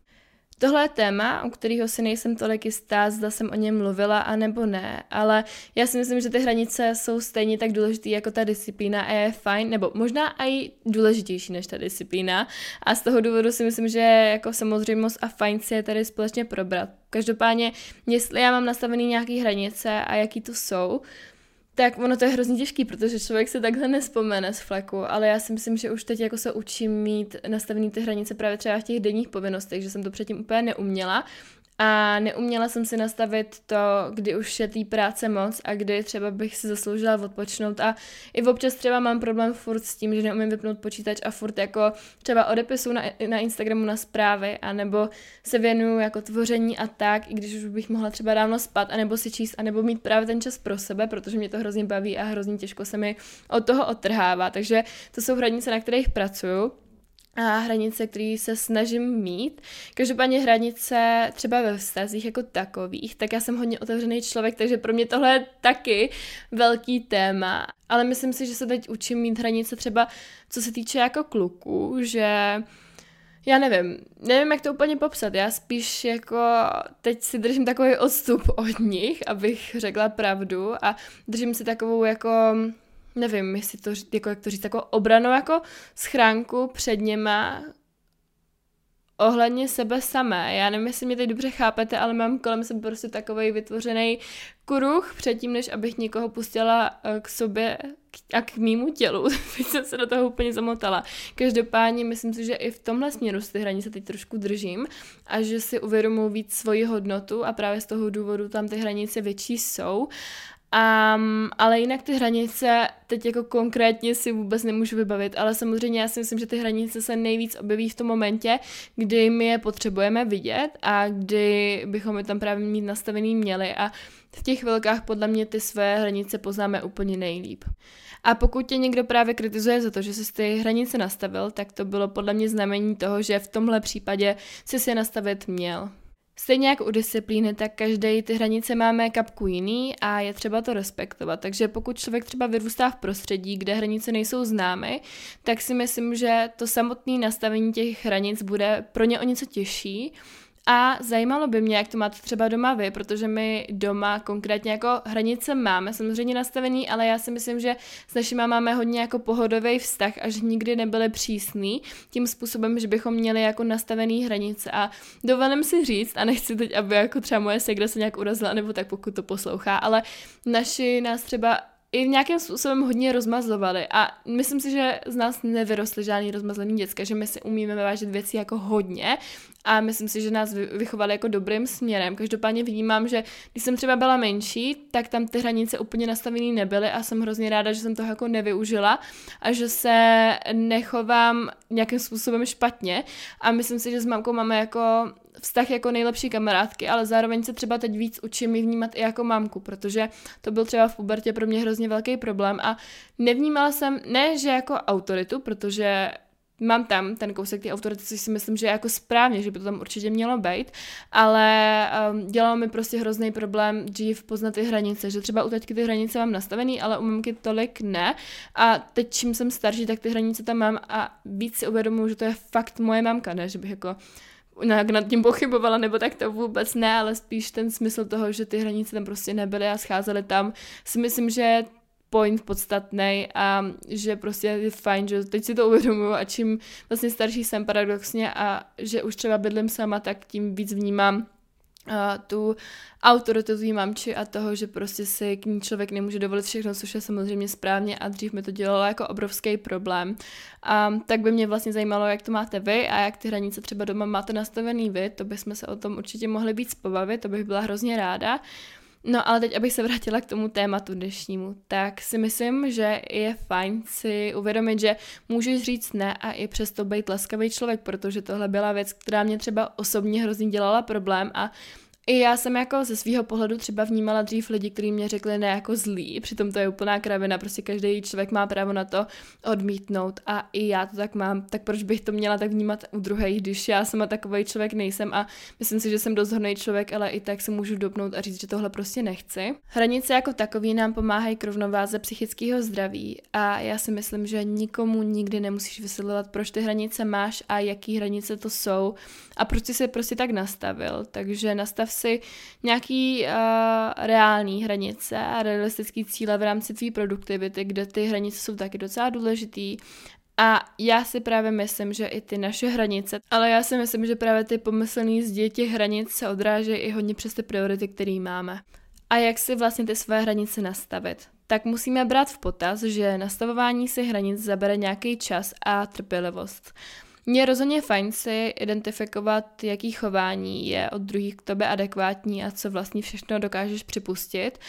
Tohle je téma, u kterého si nejsem tolik jistá, zda jsem o něm mluvila a nebo ne, ale já si myslím, že ty hranice jsou stejně tak důležité jako ta disciplína a je fajn, nebo možná i důležitější než ta disciplína a z toho důvodu si myslím, že jako samozřejmost a fajn si je tady společně probrat. Každopádně, jestli já mám nastavený nějaký hranice a jaký to jsou, tak ono to je hrozně těžký, protože člověk se takhle nespomene z fleku, ale já si myslím, že už teď jako se učím mít nastavený ty hranice právě třeba v těch denních povinnostech, že jsem to předtím úplně neuměla a neuměla jsem si nastavit to, kdy už je té práce moc a kdy třeba bych si zasloužila odpočnout a i občas třeba mám problém furt s tím, že neumím vypnout počítač a furt jako třeba odepisu na, na Instagramu na zprávy a nebo se věnuju jako tvoření a tak, i když už bych mohla třeba dávno spát a nebo si číst a nebo mít právě ten čas pro sebe, protože mě to hrozně baví a hrozně těžko se mi od toho odtrhává. Takže to jsou hranice, na kterých pracuju a hranice, které se snažím mít. Každopádně hranice třeba ve vztazích jako takových, tak já jsem hodně otevřený člověk, takže pro mě tohle je taky velký téma. Ale myslím si, že se teď učím mít hranice třeba co se týče jako kluků, že já nevím, nevím, jak to úplně popsat, já spíš jako teď si držím takový odstup od nich, abych řekla pravdu a držím si takovou jako, nevím, jestli to, jako jak to říct, jako obranou jako schránku před něma, ohledně sebe samé. Já nevím, jestli mě teď dobře chápete, ale mám kolem sebe prostě takový vytvořený kruh předtím, než abych někoho pustila eh, k sobě a k mýmu tělu. Teď jsem se do toho úplně zamotala. Každopádně myslím si, že i v tomhle směru si ty hranice teď trošku držím a že si uvědomuji víc svoji hodnotu a právě z toho důvodu tam ty hranice větší jsou. Um, ale jinak ty hranice teď jako konkrétně si vůbec nemůžu vybavit, ale samozřejmě já si myslím, že ty hranice se nejvíc objeví v tom momentě, kdy my je potřebujeme vidět a kdy bychom je tam právě mít nastavený měli a v těch chvilkách podle mě ty své hranice poznáme úplně nejlíp. A pokud tě někdo právě kritizuje za to, že jsi ty hranice nastavil, tak to bylo podle mě znamení toho, že v tomhle případě jsi si je nastavit měl. Stejně jako u disciplíny, tak každý ty hranice máme kapku jiný a je třeba to respektovat. Takže pokud člověk třeba vyrůstá v prostředí, kde hranice nejsou známy, tak si myslím, že to samotné nastavení těch hranic bude pro ně o něco těžší a zajímalo by mě, jak to máte třeba doma vy, protože my doma konkrétně jako hranice máme samozřejmě nastavený, ale já si myslím, že s našimi máme hodně jako pohodový vztah a že nikdy nebyly přísný tím způsobem, že bychom měli jako nastavený hranice. A dovolím si říct, a nechci teď, aby jako třeba moje segra se nějak urazila, nebo tak pokud to poslouchá, ale naši nás třeba i nějakým způsobem hodně rozmazlovali. A myslím si, že z nás nevyrostly žádný rozmazlený děcka, že my si umíme vážit věci jako hodně a myslím si, že nás vychovali jako dobrým směrem. Každopádně vnímám, že když jsem třeba byla menší, tak tam ty hranice úplně nastavené nebyly a jsem hrozně ráda, že jsem to jako nevyužila a že se nechovám nějakým způsobem špatně a myslím si, že s mamkou máme jako vztah jako nejlepší kamarádky, ale zároveň se třeba teď víc učím ji vnímat i jako mamku, protože to byl třeba v pubertě pro mě hrozně velký problém a nevnímala jsem, ne že jako autoritu, protože mám tam ten kousek ty autority, což si myslím, že je jako správně, že by to tam určitě mělo být, ale um, dělalo mi prostě hrozný problém dřív poznat ty hranice, že třeba u teďky ty hranice mám nastavený, ale u mamky tolik ne. A teď čím jsem starší, tak ty hranice tam mám a víc si uvědomuji, že to je fakt moje mamka, ne, že bych jako nějak nad tím pochybovala, nebo tak to vůbec ne, ale spíš ten smysl toho, že ty hranice tam prostě nebyly a scházely tam, si myslím, že point podstatný a že prostě je fajn, že teď si to uvědomuju a čím vlastně starší jsem paradoxně a že už třeba bydlím sama, tak tím víc vnímám a tu autoritu tvý mamči a toho, že prostě si k ní člověk nemůže dovolit všechno, což je samozřejmě správně a dřív mi to dělalo jako obrovský problém. A tak by mě vlastně zajímalo, jak to máte vy a jak ty hranice třeba doma máte nastavený vy, to bychom se o tom určitě mohli víc pobavit, to bych byla hrozně ráda. No ale teď, abych se vrátila k tomu tématu dnešnímu, tak si myslím, že je fajn si uvědomit, že můžeš říct ne a i přesto být laskavý člověk, protože tohle byla věc, která mě třeba osobně hrozně dělala problém a i já jsem jako ze svého pohledu třeba vnímala dřív lidi, kteří mě řekli ne jako zlý, přitom to je úplná kravina, prostě každý člověk má právo na to odmítnout. A i já to tak mám, tak proč bych to měla tak vnímat u druhých, když já sama takový člověk nejsem? A myslím si, že jsem dost hodný člověk, ale i tak se můžu dopnout a říct, že tohle prostě nechci. Hranice jako takový nám pomáhají k rovnováze psychického zdraví. A já si myslím, že nikomu nikdy nemusíš vysvětlovat, proč ty hranice máš a jaký hranice to jsou a proč jsi se prostě tak nastavil. Takže nastav si nějaký uh, reální hranice a realistický cíle v rámci tvý produktivity, kde ty hranice jsou taky docela důležitý. A já si právě myslím, že i ty naše hranice, ale já si myslím, že právě ty pomyslný zdi těch hranic se odrážejí i hodně přes ty priority, které máme. A jak si vlastně ty své hranice nastavit? Tak musíme brát v potaz, že nastavování si hranic zabere nějaký čas a trpělivost. Je rozhodně fajn si identifikovat, jaký chování je od druhých k tobě adekvátní a co vlastně všechno dokážeš připustit.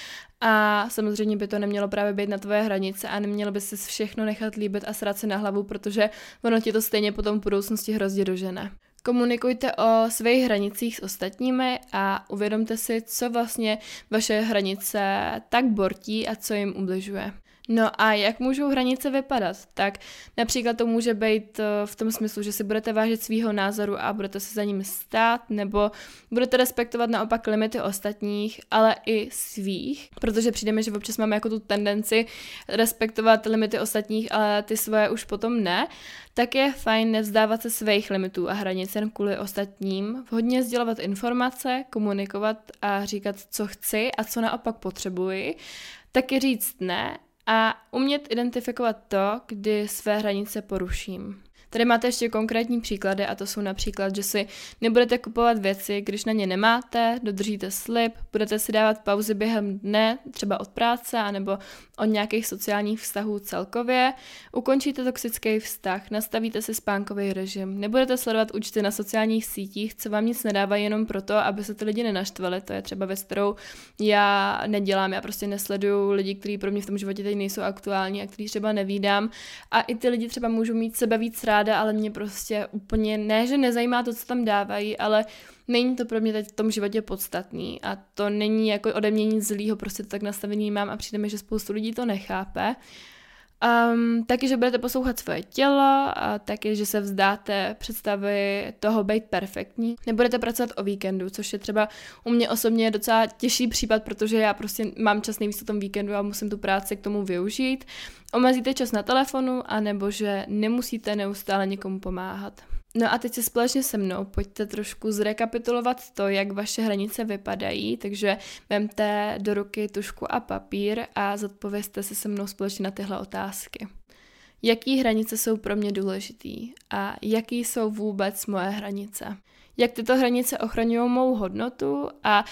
A samozřejmě by to nemělo právě být na tvoje hranice a nemělo by si všechno nechat líbit a srát se na hlavu, protože ono ti to stejně potom v budoucnosti hrozně dožene. Komunikujte o svých hranicích s ostatními a uvědomte si, co vlastně vaše hranice tak bortí a co jim ubližuje. No a jak můžou hranice vypadat? Tak například to může být eh, v tom smyslu, že si budete vážit svýho názoru a budete se za ním stát, nebo budete respektovat naopak limity ostatních, ale i svých, protože přijdeme, že občas máme jako tu tendenci respektovat limity ostatních, ale ty svoje už potom ne, tak je fajn nevzdávat se svých limitů a hranic jen kvůli ostatním, vhodně sdělovat informace, komunikovat a říkat, co chci a co naopak potřebuji, taky říct ne a umět identifikovat to, kdy své hranice poruším. Tady máte ještě konkrétní příklady a to jsou například, že si nebudete kupovat věci, když na ně nemáte, dodržíte slib, budete si dávat pauzy během dne, třeba od práce anebo od nějakých sociálních vztahů celkově, ukončíte toxický vztah, nastavíte si spánkový režim, nebudete sledovat účty na sociálních sítích, co vám nic nedávají jenom proto, aby se ty lidi nenaštvali, to je třeba věc, kterou já nedělám, já prostě nesleduju lidi, kteří pro mě v tom životě teď nejsou aktuální a který třeba nevídám. A i ty lidi třeba můžou mít sebe víc rád ráda, ale mě prostě úplně, ne, že nezajímá to, co tam dávají, ale není to pro mě teď v tom životě podstatný. A to není jako ode mě nic zlýho, prostě to tak nastavený mám a přijde mi, že spoustu lidí to nechápe Um, taky, že budete poslouchat svoje tělo a taky, že se vzdáte představy toho být perfektní. Nebudete pracovat o víkendu, což je třeba u mě osobně docela těžší případ, protože já prostě mám čas nejvíc o tom víkendu a musím tu práci k tomu využít. Omezíte čas na telefonu, anebo že nemusíte neustále někomu pomáhat. No a teď si společně se mnou pojďte trošku zrekapitulovat to, jak vaše hranice vypadají, takže vemte do ruky tušku a papír a zodpovězte si se mnou společně na tyhle otázky. Jaký hranice jsou pro mě důležitý a jaký jsou vůbec moje hranice? Jak tyto hranice ochraňují mou hodnotu a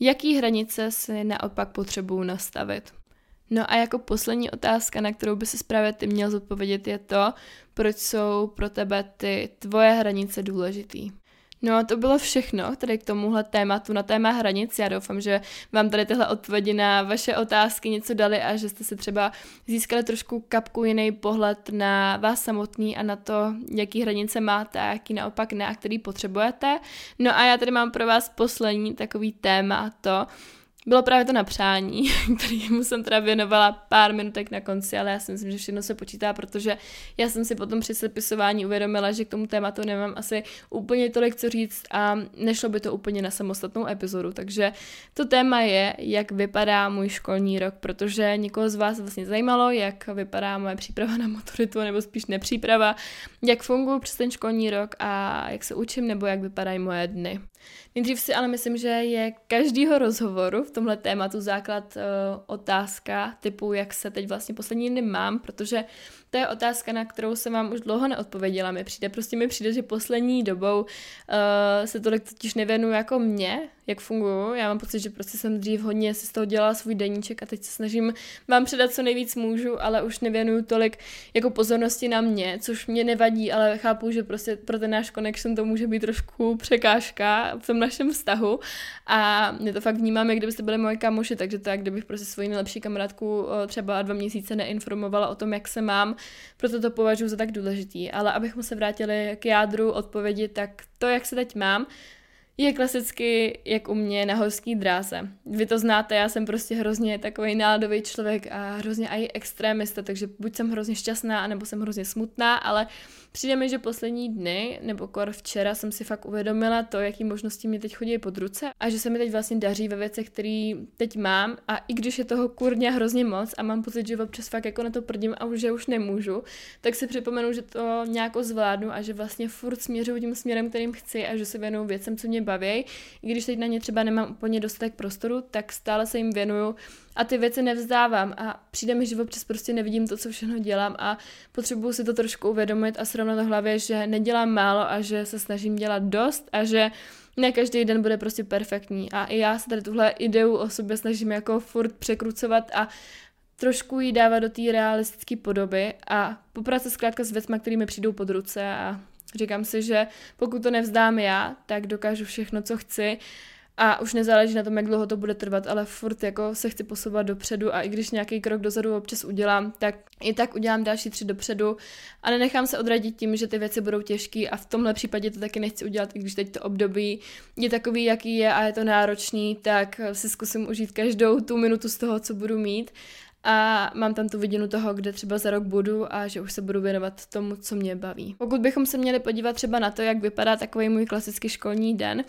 jaký hranice si naopak potřebuju nastavit? No a jako poslední otázka, na kterou by se právě ty měl zodpovědět, je to, proč jsou pro tebe ty tvoje hranice důležitý. No a to bylo všechno tady k tomuhle tématu na téma hranic. Já doufám, že vám tady tyhle odpovědi na vaše otázky něco dali a že jste si třeba získali trošku kapku jiný pohled na vás samotný a na to, jaký hranice máte a jaký naopak ne a který potřebujete. No a já tady mám pro vás poslední takový téma a to, bylo právě to napřání, kterému jsem teda věnovala pár minutek na konci, ale já si myslím, že všechno se počítá, protože já jsem si potom při sepisování uvědomila, že k tomu tématu nemám asi úplně tolik co říct a nešlo by to úplně na samostatnou epizodu. Takže to téma je, jak vypadá můj školní rok, protože někoho z vás vlastně zajímalo, jak vypadá moje příprava na maturitu, nebo spíš nepříprava, jak funguji přes ten školní rok a jak se učím, nebo jak vypadají moje dny. Nejdřív si ale myslím, že je každýho rozhovoru v tomhle tématu základ uh, otázka typu, jak se teď vlastně poslední dny mám, protože to je otázka, na kterou jsem vám už dlouho neodpověděla. Mi přijde, prostě mi přijde, že poslední dobou uh, se tolik totiž nevěnuju jako mě, jak funguju. Já mám pocit, že prostě jsem dřív hodně si z toho dělala svůj deníček a teď se snažím vám předat co nejvíc můžu, ale už nevěnuju tolik jako pozornosti na mě, což mě nevadí, ale chápu, že prostě pro ten náš connection to může být trošku překážka v tom našem vztahu a mě to fakt vnímám, jak kdybyste byli moje kamoši, takže to jak kdybych prostě svoji nejlepší kamarádku eh, třeba dva měsíce neinformovala o tom, jak se mám, proto to považuji za tak důležitý. Ale abychom se vrátili k jádru odpovědi, tak to, jak se teď mám, je klasicky jak u mě na horský dráze. Vy to znáte, já jsem prostě hrozně takový náladový člověk a hrozně i extrémista, takže buď jsem hrozně šťastná, anebo jsem hrozně smutná, ale přijde mi, že poslední dny, nebo kor včera jsem si fakt uvědomila to, jaký možnosti mě teď chodí pod ruce a že se mi teď vlastně daří ve věcech, které teď mám a i když je toho kurně hrozně moc a mám pocit, že občas fakt jako na to prdím a už, že už nemůžu, tak si připomenu, že to nějak zvládnu a že vlastně furt směřuju tím směrem, kterým chci a že se věnuju věcem, co mě baví. I když teď na ně třeba nemám úplně dostatek prostoru, tak stále se jim věnuju a ty věci nevzdávám a přijde mi, že občas prostě nevidím to, co všechno dělám a potřebuju si to trošku uvědomit a srovnat v hlavě, že nedělám málo a že se snažím dělat dost a že ne každý den bude prostě perfektní. A i já se tady tuhle ideu o sobě snažím jako furt překrucovat a trošku ji dávat do té realistické podoby a poprat se zkrátka s věcmi, které mi přijdou pod ruce a říkám si, že pokud to nevzdám já, tak dokážu všechno, co chci a už nezáleží na tom, jak dlouho to bude trvat, ale furt jako se chci posouvat dopředu a i když nějaký krok dozadu občas udělám, tak i tak udělám další tři dopředu. A nenechám se odradit tím, že ty věci budou těžké a v tomhle případě to taky nechci udělat, i když teď to období je takový, jaký je a je to náročný, tak si zkusím užít každou tu minutu z toho, co budu mít a mám tam tu vidinu toho, kde třeba za rok budu a že už se budu věnovat tomu, co mě baví. Pokud bychom se měli podívat třeba na to, jak vypadá takový můj klasický školní den,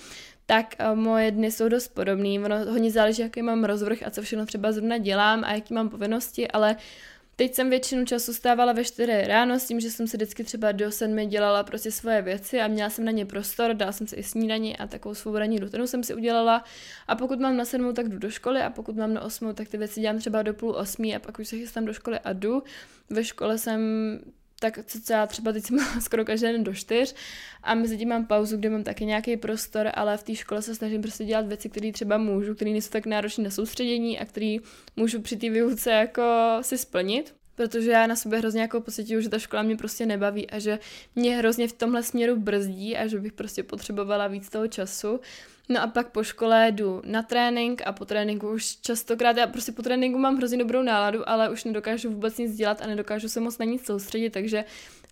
tak uh, moje dny jsou dost podobný. Ono hodně záleží, jaký mám rozvrh a co všechno třeba zrovna dělám a jaký mám povinnosti, ale Teď jsem většinu času stávala ve 4 ráno s tím, že jsem si vždycky třeba do 7 dělala prostě svoje věci a měla jsem na ně prostor, dala jsem si i snídaní a takovou svou ranní rutinu jsem si udělala. A pokud mám na 7, tak jdu do školy a pokud mám na 8, tak ty věci dělám třeba do půl 8 a pak už se chystám do školy a jdu. Ve škole jsem tak já třeba teď jsem skoro každý den do čtyř a mezi tím mám pauzu, kde mám taky nějaký prostor, ale v té škole se snažím prostě dělat věci, které třeba můžu, které nejsou tak náročné na soustředění a které můžu při té výuce jako si splnit. Protože já na sobě hrozně jako pocituju, že ta škola mě prostě nebaví a že mě hrozně v tomhle směru brzdí a že bych prostě potřebovala víc toho času. No a pak po škole jdu na trénink a po tréninku už častokrát, já prostě po tréninku mám hrozně dobrou náladu, ale už nedokážu vůbec nic dělat a nedokážu se moc na nic soustředit, takže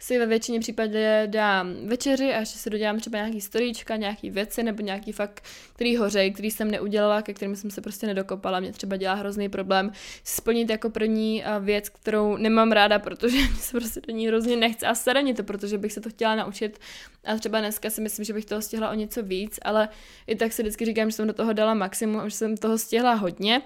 si ve většině případě dám večeři a ještě si dodělám třeba nějaký storíčka, nějaký věci nebo nějaký fakt, který hořej, který jsem neudělala, ke kterým jsem se prostě nedokopala. Mě třeba dělá hrozný problém splnit jako první věc, kterou nemám ráda, protože mě se prostě do ní hrozně nechce a sere to, protože bych se to chtěla naučit a třeba dneska si myslím, že bych toho stihla o něco víc, ale i tak si vždycky říkám, že jsem do toho dala maximum a že jsem toho stihla hodně.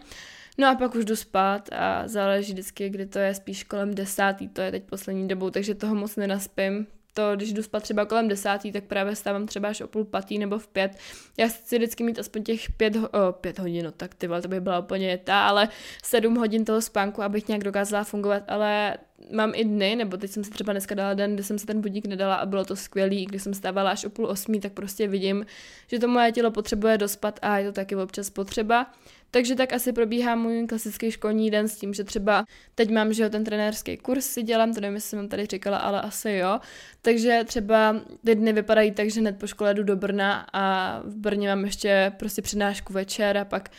No a pak už jdu spát a záleží vždycky, kdy to je spíš kolem desátý, to je teď poslední dobou, takže toho moc nenaspím. To, když jdu spát třeba kolem desátý, tak právě stávám třeba až o půl patý nebo v pět. Já chci vždycky mít aspoň těch pět, o, pět hodin, no tak ty to by byla úplně ta, ale sedm hodin toho spánku, abych nějak dokázala fungovat, ale mám i dny, nebo teď jsem si třeba dneska dala den, kdy jsem si ten budík nedala a bylo to skvělý, když jsem stávala až o půl osmí, tak prostě vidím, že to moje tělo potřebuje dospat a je to taky občas potřeba. Takže tak asi probíhá můj klasický školní den s tím, že třeba teď mám, že jo, ten trenérský kurz si dělám, to nevím, jestli jsem tady říkala, ale asi jo. Takže třeba ty dny vypadají tak, že hned po škole jdu do Brna a v Brně mám ještě prostě přednášku večer a pak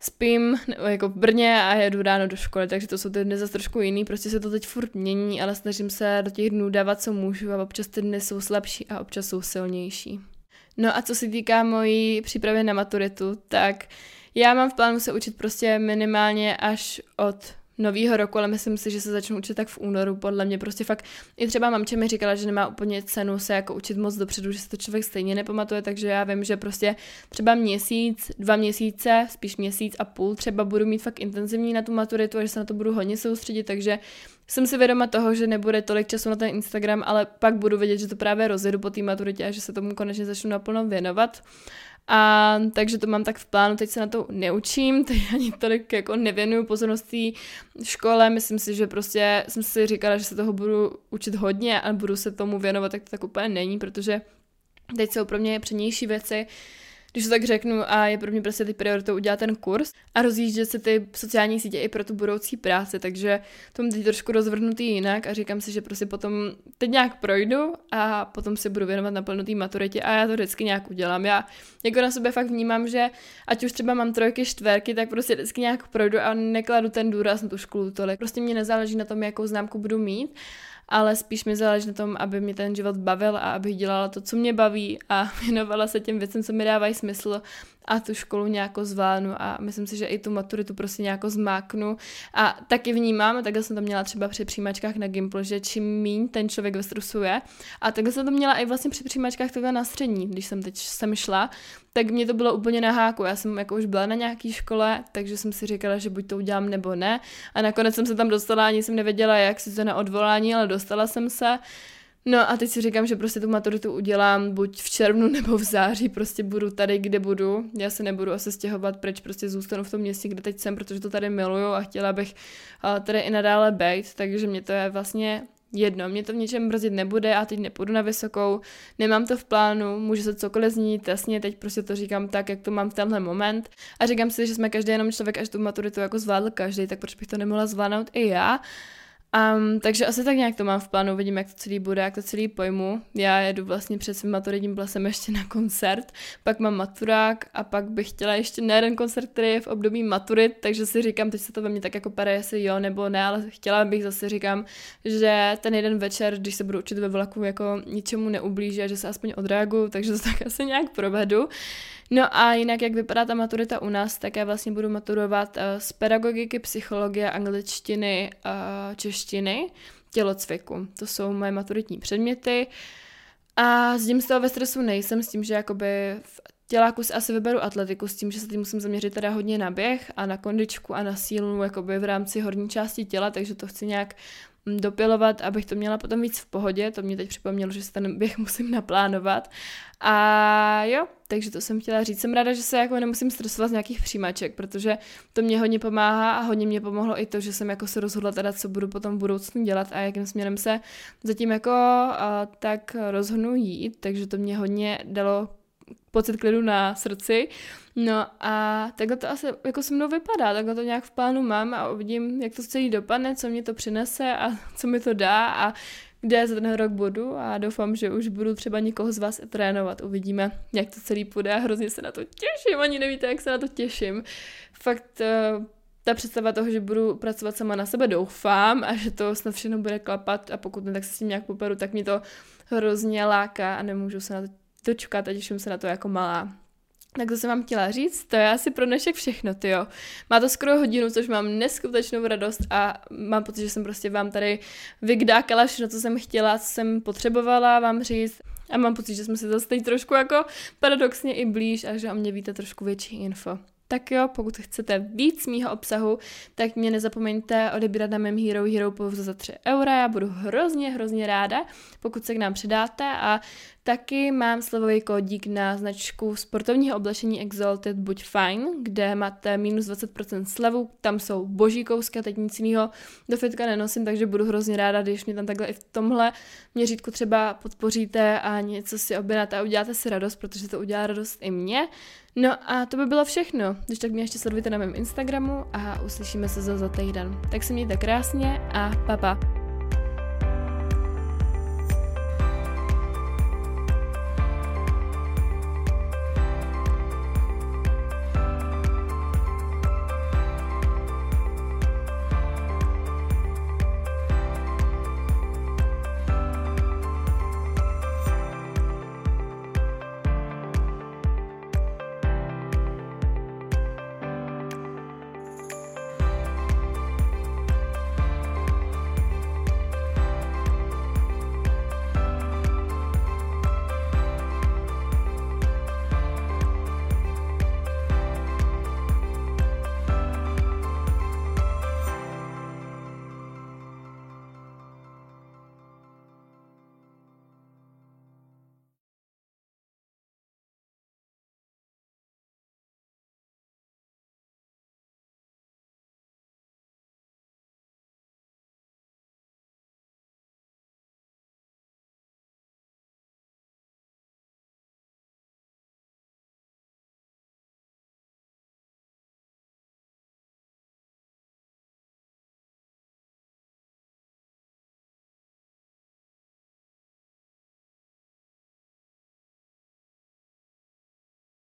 spím jako v Brně a jedu ráno do školy, takže to jsou ty dny zase trošku jiný, prostě se to teď furt mění, ale snažím se do těch dnů dávat, co můžu a občas ty dny jsou slabší a občas jsou silnější. No a co se týká mojí přípravy na maturitu, tak já mám v plánu se učit prostě minimálně až od novýho roku, ale myslím si, že se začnu učit tak v únoru, podle mě prostě fakt, i třeba mamče mi říkala, že nemá úplně cenu se jako učit moc dopředu, že se to člověk stejně nepamatuje, takže já vím, že prostě třeba měsíc, dva měsíce, spíš měsíc a půl třeba budu mít fakt intenzivní na tu maturitu a že se na to budu hodně soustředit, takže jsem si vědoma toho, že nebude tolik času na ten Instagram, ale pak budu vědět, že to právě rozjedu po té maturitě a že se tomu konečně začnu naplno věnovat. A takže to mám tak v plánu, teď se na to neučím, teď ani tolik jako nevěnuju pozornosti škole, myslím si, že prostě jsem si říkala, že se toho budu učit hodně a budu se tomu věnovat, tak to tak úplně není, protože teď jsou pro mě přednější věci, když to tak řeknu, a je pro mě prostě ty prioritou udělat ten kurz a rozjíždět se ty sociální sítě i pro tu budoucí práci, takže to mám teď trošku rozvrhnutý jinak a říkám si, že prostě potom teď nějak projdu a potom se budu věnovat naplno té maturitě a já to vždycky nějak udělám. Já jako na sebe fakt vnímám, že ať už třeba mám trojky, čtverky, tak prostě vždycky nějak projdu a nekladu ten důraz na tu školu tolik. Prostě mě nezáleží na tom, jakou známku budu mít ale spíš mi záleží na tom, aby mě ten život bavil a abych dělala to, co mě baví a věnovala se těm věcem, co mi dávají smysl a tu školu nějako zvládnu a myslím si, že i tu maturitu prostě nějako zmáknu a taky vnímám, takhle jsem to měla třeba při přijímačkách na Gimple, že čím míň ten člověk ve stresu je a takhle jsem to měla i vlastně při přijímačkách takhle na střední, když jsem teď sem šla, tak mě to bylo úplně na háku. Já jsem jako už byla na nějaký škole, takže jsem si říkala, že buď to udělám nebo ne. A nakonec jsem se tam dostala, ani jsem nevěděla, jak si to na odvolání, ale dostala jsem se. No a teď si říkám, že prostě tu maturitu udělám buď v červnu nebo v září, prostě budu tady, kde budu. Já se nebudu asi stěhovat pryč, prostě zůstanu v tom městě, kde teď jsem, protože to tady miluju a chtěla bych tady i nadále být, takže mě to je vlastně jedno, mě to v něčem brzdit nebude, já teď nepůjdu na vysokou, nemám to v plánu, může se cokoliv znít, jasně, teď prostě to říkám tak, jak to mám v tenhle moment. A říkám si, že jsme každý jenom člověk, až tu maturitu jako zvládl každý, tak proč bych to nemohla zvládnout i já Um, takže asi tak nějak to mám v plánu, vidím, jak to celý bude, jak to celý pojmu. Já jedu vlastně před svým maturitním plasem ještě na koncert, pak mám maturák a pak bych chtěla ještě na jeden koncert, který je v období maturit, takže si říkám, teď se to ve mně tak jako pere, jestli jo nebo ne, ale chtěla bych zase říkám, že ten jeden večer, když se budu učit ve vlaku, jako ničemu neublíží a že se aspoň odreaguju, takže to tak asi nějak provedu. No a jinak, jak vypadá ta maturita u nás, tak já vlastně budu maturovat uh, z pedagogiky, psychologie, angličtiny, uh, češtiny, tělocviku. To jsou moje maturitní předměty. A s tím z toho ve stresu nejsem, s tím, že jakoby v těláku si asi vyberu atletiku s tím, že se tím musím zaměřit teda hodně na běh a na kondičku a na sílu jakoby v rámci horní části těla, takže to chci nějak dopilovat, abych to měla potom víc v pohodě. To mě teď připomnělo, že se ten běh musím naplánovat. A jo, takže to jsem chtěla říct. Jsem ráda, že se jako nemusím stresovat z nějakých přijímaček, protože to mě hodně pomáhá a hodně mě pomohlo i to, že jsem jako se rozhodla teda, co budu potom v budoucnu dělat a jakým směrem se zatím jako a, tak rozhodnu jít, takže to mě hodně dalo pocit klidu na srdci. No a takhle to asi jako se mnou vypadá, takhle to nějak v plánu mám a uvidím, jak to celý dopadne, co mě to přinese a co mi to dá a kde za ten rok budu a doufám, že už budu třeba někoho z vás trénovat. Uvidíme, jak to celý půjde a hrozně se na to těším, ani nevíte, jak se na to těším. Fakt uh, ta představa toho, že budu pracovat sama na sebe, doufám a že to snad všechno bude klapat a pokud ne, tak se s tím nějak poperu, tak mi to hrozně láká a nemůžu se na to dočkat a těším se na to jako malá. Tak to jsem vám chtěla říct, to je asi pro dnešek všechno, jo. Má to skoro hodinu, což mám neskutečnou radost a mám pocit, že jsem prostě vám tady vygdákala všechno, co jsem chtěla, co jsem potřebovala vám říct. A mám pocit, že jsme se zase teď trošku jako paradoxně i blíž a že o mě víte trošku větší info. Tak jo, pokud chcete víc mýho obsahu, tak mě nezapomeňte odebírat na mém Hero Hero pouze za 3 eura, já budu hrozně, hrozně ráda, pokud se k nám přidáte. A Taky mám slovový kódík na značku sportovního oblečení Exalted Buď Fine, kde máte minus 20% slevu, tam jsou boží kousky a teď nic jiného do fitka nenosím, takže budu hrozně ráda, když mě tam takhle i v tomhle měřítku třeba podpoříte a něco si objednáte a uděláte si radost, protože to udělá radost i mě. No a to by bylo všechno. Když tak mě ještě sledujte na mém Instagramu a uslyšíme se za za týden. Tak se mějte krásně a papa. Pa.